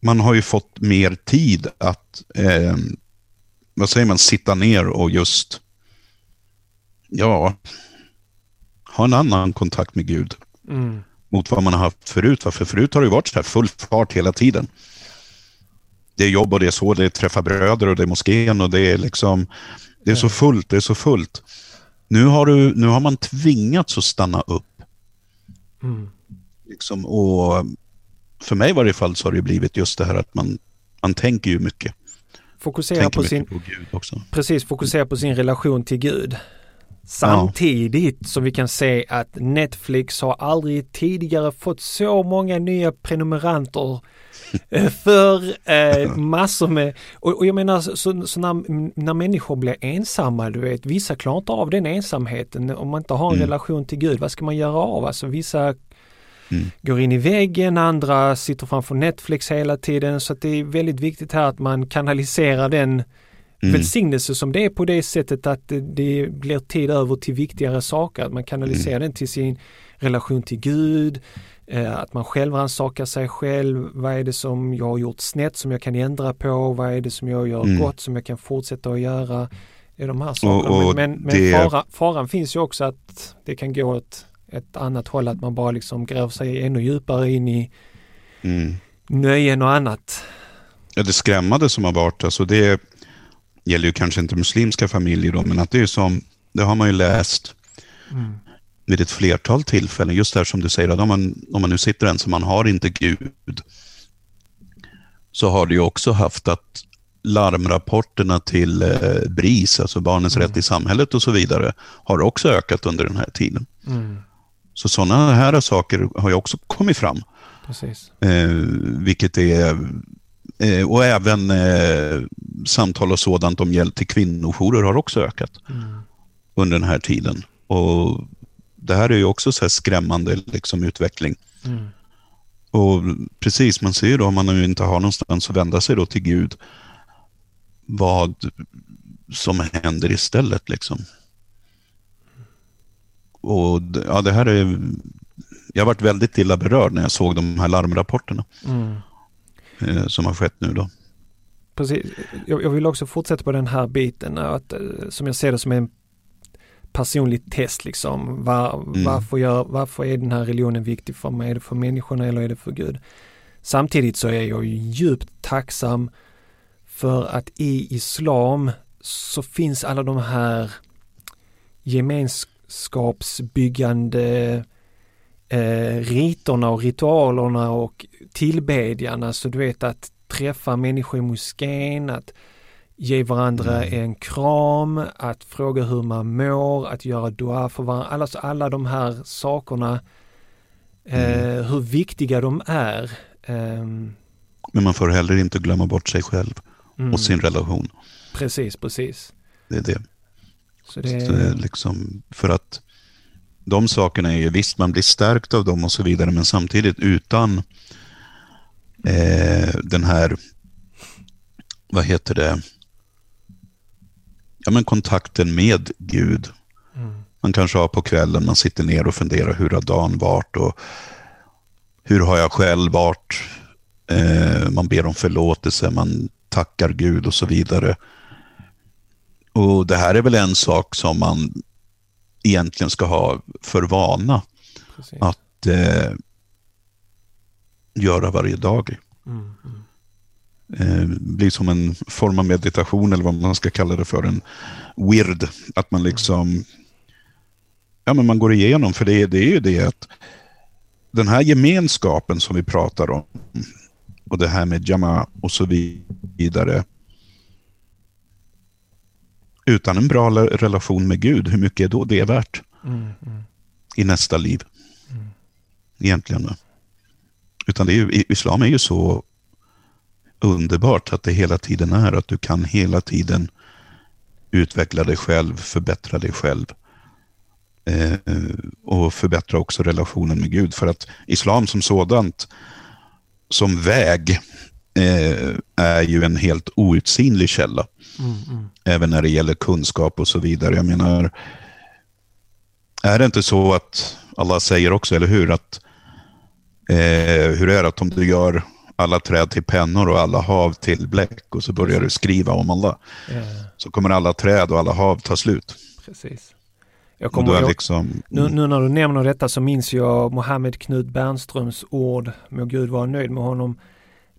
man har ju fått mer tid att, eh, vad säger man, sitta ner och just, ja, ha en annan kontakt med Gud. Mm. Mot vad man har haft förut. För förut har det varit så här full fart hela tiden. Det är jobb och det är så, det är träffa bröder och det är moskén och det är liksom, det är så fullt, det är så fullt. Nu har, du, nu har man tvingats att stanna upp Mm. Liksom, och för mig i varje fall så har det blivit just det här att man, man tänker ju mycket. Fokusera tänker på mycket sin, på Gud också. precis, fokusera på sin relation till Gud. Samtidigt som vi kan se att Netflix har aldrig tidigare fått så många nya prenumeranter eh, [laughs] för eh, massor med, och, och jag menar så, så, när, när människor blir ensamma, du vet, vissa klarar inte av den ensamheten om man inte har en Mm. relation till Gud, vad ska man göra av? Alltså vissa Mm. går in i väggen, andra sitter framför Netflix hela tiden så att det är väldigt viktigt här att man kanaliserar den Mm. välsignelse som det är på det sättet att det, blir tid över till viktigare saker. Att man kanaliserar Mm. den till sin relation till Gud, eh, att man själv rannsakar sig själv. Vad är det som jag har gjort snett som jag kan ändra på? Vad är det som jag gör Mm. gott som jag kan fortsätta att göra? Är de här sakerna. och men men, men det- fara, faran finns ju också att det kan gå åt ett annat håll, att man bara liksom gräver sig ännu djupare in i Mm. nöjen och annat. Ja, det skrämmande som har varit, alltså det gäller ju kanske inte muslimska familjer då, men att det är som, det har man ju läst Mm. vid ett flertal tillfällen, just där som du säger, att om man, om man nu sitter ensam, man har inte Gud, så har det ju också haft att larmrapporterna till eh, BRIS, alltså Barnens Mm. rätt i samhället och så vidare, har också ökat under den här tiden. Mm. Så sådana här saker har ju också kommit fram. Precis. Eh, vilket är, eh, och även eh, samtal och sådant om hjälp till kvinnojourer har också ökat Mm. under den här tiden. Och det här är ju också så skrämmande liksom, utveckling. Mm. Och precis, man ser ju då om man nu inte har någonstans att vända sig då till Gud, vad som händer istället liksom. Och ja, det här är, jag varit väldigt illa berörd när jag såg de här larmrapporterna Mm. Eh, som har skett nu då. Precis. Jag, jag vill också fortsätta på den här biten, att, eh, som jag ser det som en personligt test liksom. Var, Mm. varför, gör, varför är den här religionen viktig för mig? Är det för människorna eller är det för Gud? Samtidigt så är jag ju djupt tacksam för att i islam så finns alla de här gemenskapsbyggande eh, riterna och ritualerna och tillbedjarna. Så du vet att träffa människor i moskén, att ge varandra Mm. en kram, att fråga hur man mår, att göra dua för varandra. Alltså alla de här sakerna, eh, hur viktiga de är. Ehm, Men man får heller inte glömma bort sig själv mm, och sin relation. Precis, precis. Det är det. Så det, Så det är liksom, för att de sakerna är ju, visst man blir stärkt av dem och så vidare, men samtidigt utan eh, den här, vad heter det, ja men kontakten med Gud. mm, Man kanske har på kvällen, man sitter ner och funderar hur har dagen varit och hur har jag själv varit? Eh, man ber om förlåtelse, man tackar Gud och så vidare. Och det här är väl en sak som man egentligen ska ha för vana precis. att eh, göra varje dag. Mm, mm, Eh, blir som en form av meditation eller vad man ska kalla det för, en weird. Att man liksom, ja men man går igenom, för det, det är ju det att den här gemenskapen som vi pratar om och det här med jama och så vidare. Utan en bra relation med Gud, hur mycket är då det värt mm, mm, i nästa liv? Mm. Egentligen. Utan det är ju, islam är ju så underbart att det hela tiden är att du kan hela tiden utveckla dig själv, förbättra dig själv. Eh, och förbättra också relationen med Gud. För att islam som sådant, som väg, är ju en helt outsinlig källa. mm, mm. Även när det gäller kunskap och så vidare. Jag menar, är det inte så att alla säger också, eller hur, att eh, hur är det att om du gör alla träd till pennor och alla hav till bläck och så börjar du skriva om alla, Ja, så kommer alla träd och alla hav ta slut. precis. Jag kommer ihåg, liksom, nu, nu när du nämner detta så minns jag Mohammed Knut Bernströms ord, må Gud vara nöjd med honom,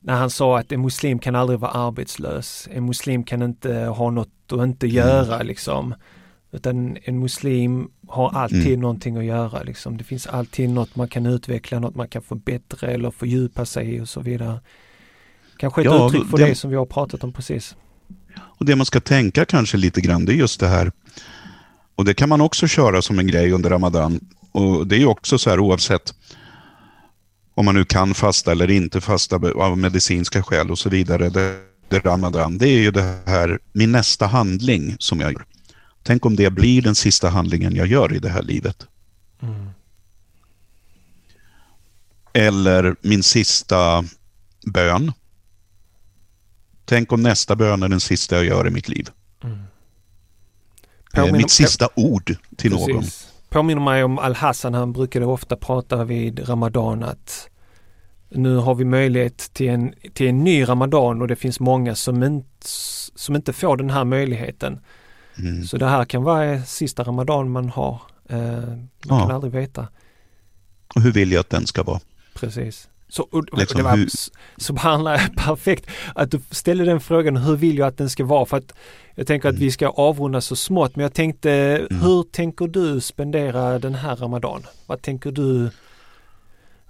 när han sa att en muslim kan aldrig vara arbetslös. En muslim kan inte ha något att inte Mm. göra liksom. Utan en muslim har alltid Mm. någonting att göra. Liksom. Det finns alltid något man kan utveckla, något man kan förbättra eller fördjupa sig i och så vidare. Kanske ett Ja, uttryck för det- det som vi har pratat om precis. Och det man ska tänka kanske lite grann, det är just det här. Och det kan man också köra som en grej under Ramadan. Och det är ju också så här oavsett om man nu kan fasta eller inte fasta av medicinska skäl och så vidare. Det, det Ramadan, det är ju det här, min nästa handling som jag gör. Tänk om det blir den sista handlingen jag gör i det här livet. Mm. Eller min sista bön. Tänk om nästa bön är den sista jag gör i mitt liv. Mm. Eh, Påminner- mitt sista ord till någon. Påminner mig om Al-Hassan, han brukade ofta prata vid Ramadan att nu har vi möjlighet till en, till en ny Ramadan och det finns många som inte, som inte får den här möjligheten. Mm. Så det här kan vara sista Ramadan man har. Eh, man Ja. kan aldrig veta. Och hur vill jag att den ska vara? Precis. Så, och, Liksom det var hur- subhanallah [laughs] perfekt att du ställde den frågan, hur vill jag att den ska vara? För att jag tänker att Mm. vi ska avrunda så smått, men jag tänkte, hur tänker du spendera den här Ramadan? Vad tänker du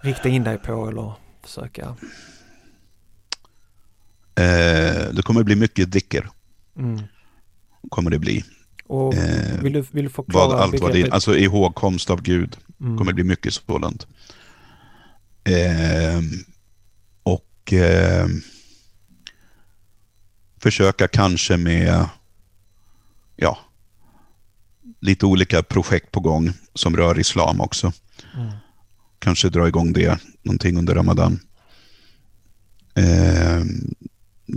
rikta in dig på eller försöka? Eh, det kommer bli mycket dicker. Mm. Kommer det bli. Och Eh, vill, du, vill du förklara Vad, allt vad det, alltså ihågkomst av Gud. Mm. kommer bli mycket sådant. Eh, och eh, försöka kanske med ja, lite olika projekt på gång som rör islam också. Mm. Kanske dra igång det någonting under Ramadan. Eh,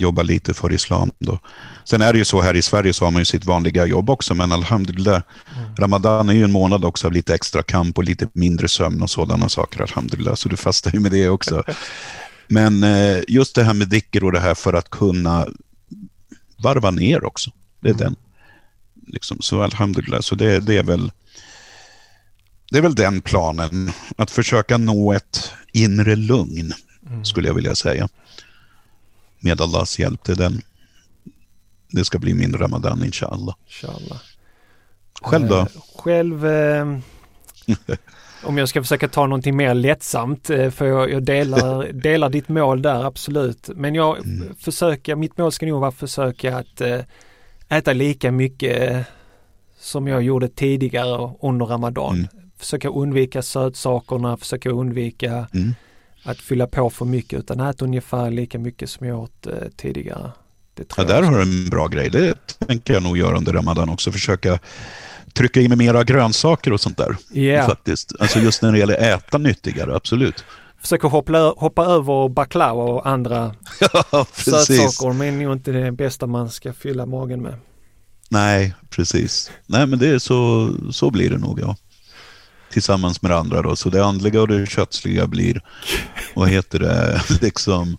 jobba lite för islam då. Sen är det ju så här i Sverige så har man ju sitt vanliga jobb också, men alhamdulillah. Mm. Ramadan är ju en månad också av lite extra kamp och lite mindre sömn och sådana saker, alhamdulillah. Så du fastar ju med det också. [laughs] Men eh, just det här med dicker och det här för att kunna varva ner också. Det är Mm. den. Liksom, så alhamdulillah, så det, det är väl det är väl den planen. Att försöka nå ett inre lugn, Mm. skulle jag vilja säga. Med Allahs hjälp. Det, den. det ska bli min Ramadan, inshallah. Inshallah. Själv då? Eh, själv, eh, [laughs] om jag ska försöka ta någonting mer lättsamt, eh, för jag, jag delar, [laughs] delar ditt mål där absolut. Men jag Mm. försöker, mitt mål ska nog vara att försöka att eh, äta lika mycket eh, som jag gjorde tidigare under Ramadan. Mm. Försöka undvika sötsakerna, försöka undvika Mm. Att fylla på för mycket utan äta ungefär lika mycket som jag åt eh, tidigare. Det Ja, där har du en bra grej. Det tänker jag nog göra under Ramadan också. Försöka trycka in med mera grönsaker och sånt där. Ja, Faktiskt. Alltså just när det gäller äta nyttigare, absolut. försöka hoppa, hoppa över baklava och andra [laughs] Ja, sötsaker men nog inte det bästa man ska fylla magen med. Nej, precis. Nej, men det är så, så blir det nog, ja. Tillsammans med det andra då. Så det andliga och det kötsliga blir, vad heter det, [laughs] liksom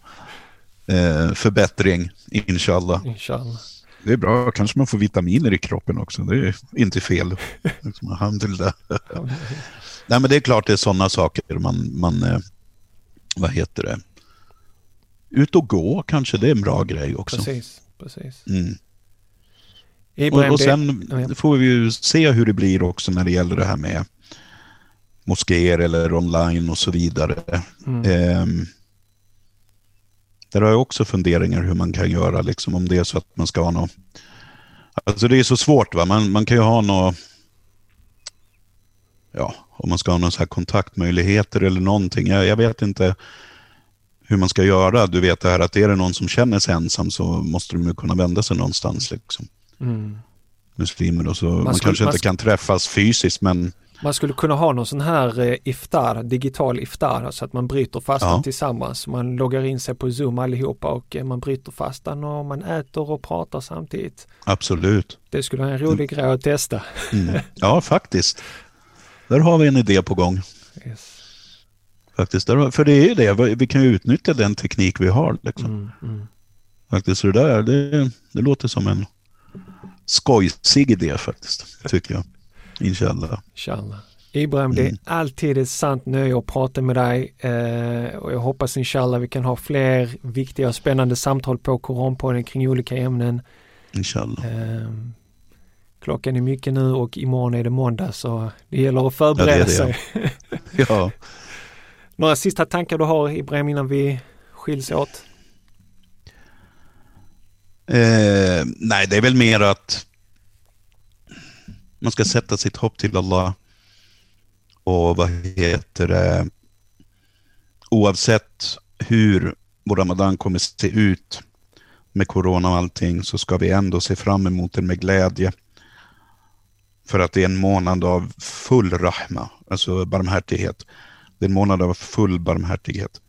eh, förbättring, inshallah. Inshallah. Det är bra, kanske man får vitaminer i kroppen också. Det är inte fel. Liksom. [laughs] Nej, men det är klart det är sådana saker man, man eh, vad heter det, ut och gå kanske, det är en bra grej också. Precis, precis. Mm. Ibrahim, Och, och sen får vi ju se hur det blir också när det gäller det här med moskéer eller online och så vidare. mm, Ehm, där har jag också funderingar hur man kan göra, liksom, om det är så att man ska ha något... Alltså det är så svårt, va? Man, man kan ju ha något... Ja, om man ska ha någon så här kontaktmöjligheter eller någonting. Jag, jag vet inte hur man ska göra. Du vet det här att är det någon som känner sig ensam så måste de ju kunna vända sig någonstans. Liksom. mm. Muslimer och så. Man, skulle- kanske man inte kan träffas fysiskt, men Man skulle kunna ha någon sån här eh, iftar, digital iftar, så att man bryter fastan Ja. tillsammans. Man loggar in sig på Zoom allihopa och eh, man bryter fastan och man äter och pratar samtidigt. absolut. Det skulle vara en rolig grej att testa. Mm. [laughs] Ja, faktiskt. Där har vi en idé på gång. Yes. Faktiskt. För det är ju det, vi kan ju utnyttja den teknik vi har. Liksom. Mm, mm. Faktiskt, så det där, det, det låter som en skojsig idé faktiskt, tycker jag. Inshallah. Inshallah. Ibrahim, det är Mm. alltid ett sant nöje att prata med dig eh, och jag hoppas inshallah vi kan ha fler viktiga och spännande samtal på Koranpodden kring olika ämnen. Inshallah. Eh, Klockan är mycket nu och imorgon är det måndag så det gäller att förbereda ja, det det, sig. [laughs] [laughs] ja. Några sista tankar du har Ibrahim innan vi skiljs åt? Eh, nej, det är väl mer att man ska sätta sitt hopp till Allah. Och vad heter det? Oavsett hur vår Ramadan kommer se ut med corona och allting så ska vi ändå se fram emot den med glädje. För att det är en månad av full rahma, alltså barmhärtighet. Det är en månad av full barmhärtighet.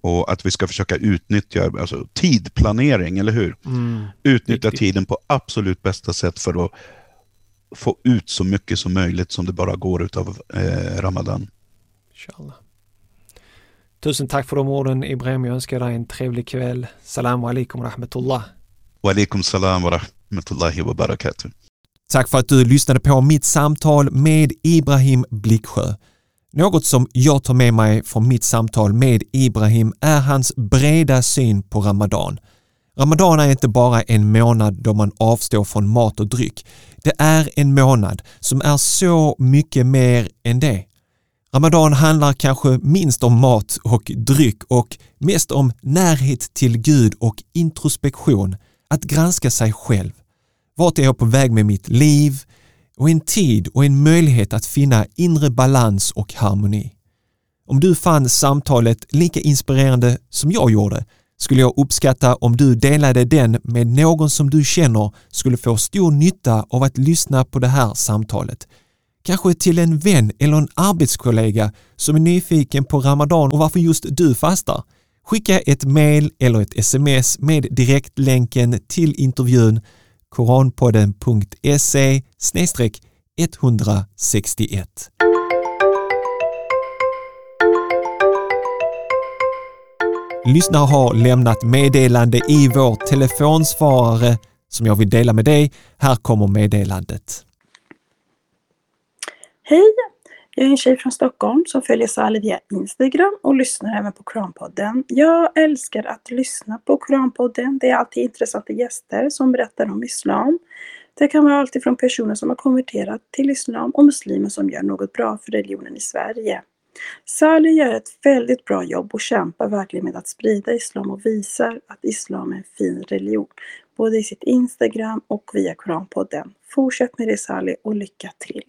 Och att vi ska försöka utnyttja alltså, tidplanering, eller hur? Mm, utnyttja riktigt. tiden på absolut bästa sätt för att få ut så mycket som möjligt som det bara går utav eh, Ramadan. Inshallah. Tusen tack för de orden Ibrahim. Jag önskar dig en trevlig kväll. Salam alaikum wa rahmatullah. Wa alaikum salam wa rahmatullahi wa barakatuh. Tack för att du lyssnade på mitt samtal med Ibrahim Blicksjö. Något som jag tar med mig från mitt samtal med Ibrahim är hans breda syn på Ramadan. Ramadan är inte bara en månad då man avstår från mat och dryck. Det är en månad som är så mycket mer än det. Ramadan handlar kanske minst om mat och dryck och mest om närhet till Gud och introspektion, att granska sig själv. Vart är jag på väg med mitt liv? Och en tid och en möjlighet att finna inre balans och harmoni. Om du fann samtalet lika inspirerande som jag gjorde skulle jag uppskatta om du delade den med någon som du känner skulle få stor nytta av att lyssna på det här samtalet. Kanske till en vän eller en arbetskollega som är nyfiken på Ramadan och varför just du fastar. Skicka ett mail eller ett sms med direktlänken till intervjun koranpodden.se 161. Lyssnare har lämnat meddelande i vår telefonsvarare som jag vill dela med dig. Här kommer meddelandet. Hej! Jag är en tjej från Stockholm som följer Sali via Instagram och lyssnar även på Koranpodden. Jag älskar att lyssna på Koranpodden. Det är alltid intressanta gäster som berättar om Islam. Det kan vara alltifrån personer som har konverterat till Islam och muslimer som gör något bra för religionen i Sverige. Salih gör ett väldigt bra jobb och kämpar verkligen med att sprida Islam och visar att Islam är en fin religion. Både i sitt Instagram och via Koranpodden. Fortsätt med det Salih och lycka till!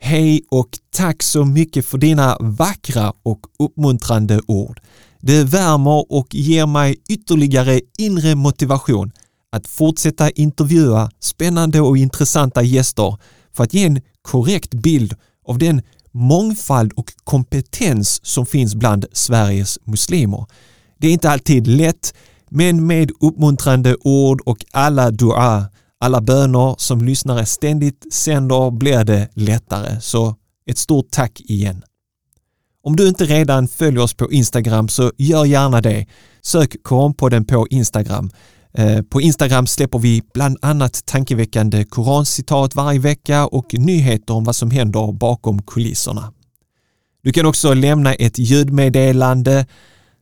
Hej och tack så mycket för dina vackra och uppmuntrande ord. Det värmer och ger mig ytterligare inre motivation att fortsätta intervjua spännande och intressanta gäster för att ge en korrekt bild av den mångfald och kompetens som finns bland Sveriges muslimer. Det är inte alltid lätt, men med uppmuntrande ord och alla dua alla böner som lyssnare ständigt sänder blir det lättare. Så ett stort tack igen. Om du inte redan följer oss på Instagram så gör gärna det. Sök Koranpodden på Instagram. Eh, på Instagram släpper vi bland annat tankeväckande korancitat varje vecka och nyheter om vad som händer bakom kulisserna. Du kan också lämna ett ljudmeddelande.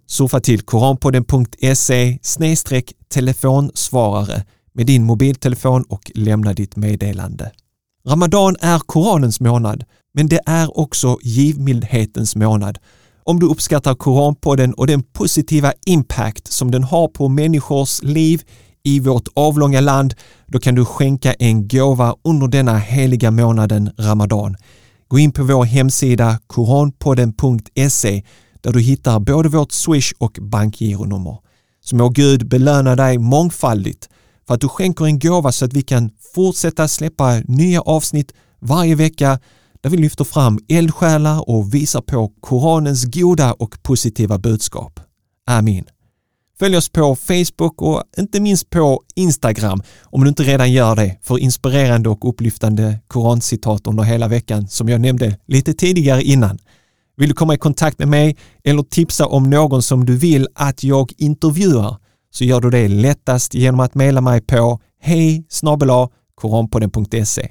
Surfa till koranpodden.se telefonsvarare med din mobiltelefon och lämna ditt meddelande. Ramadan är Koranens månad, men det är också givmildhetens månad. Om du uppskattar Koranpodden och den positiva impact som den har på människors liv i vårt avlånga land, då kan du skänka en gåva under denna heliga månaden Ramadan. Gå in på vår hemsida koranpodden.se där du hittar både vårt Swish och bankgironummer. Så må Gud belöna dig mångfaldigt för att du skänker en gåva så att vi kan fortsätta släppa nya avsnitt varje vecka där vi lyfter fram eldsjälar och visar på Koranens goda och positiva budskap. Amin. Följ oss på Facebook och inte minst på Instagram om du inte redan gör det för inspirerande och upplyftande korancitat under hela veckan som jag nämnde lite tidigare innan. Vill du komma i kontakt med mig eller tipsa om någon som du vill att jag intervjuar så gör du det lättast genom att mejla mig på hej koranpodden.se.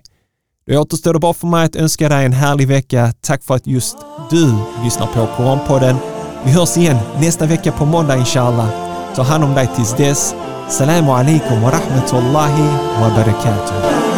Då återstår det bara för mig att önska dig en härlig vecka. Tack för att just du lyssnar på Koranpodden. Vi hörs igen nästa vecka på måndag inshallah. Ta hand om dig tills dess. Salamu alaikum wa rahmatullahi wa barakatuh.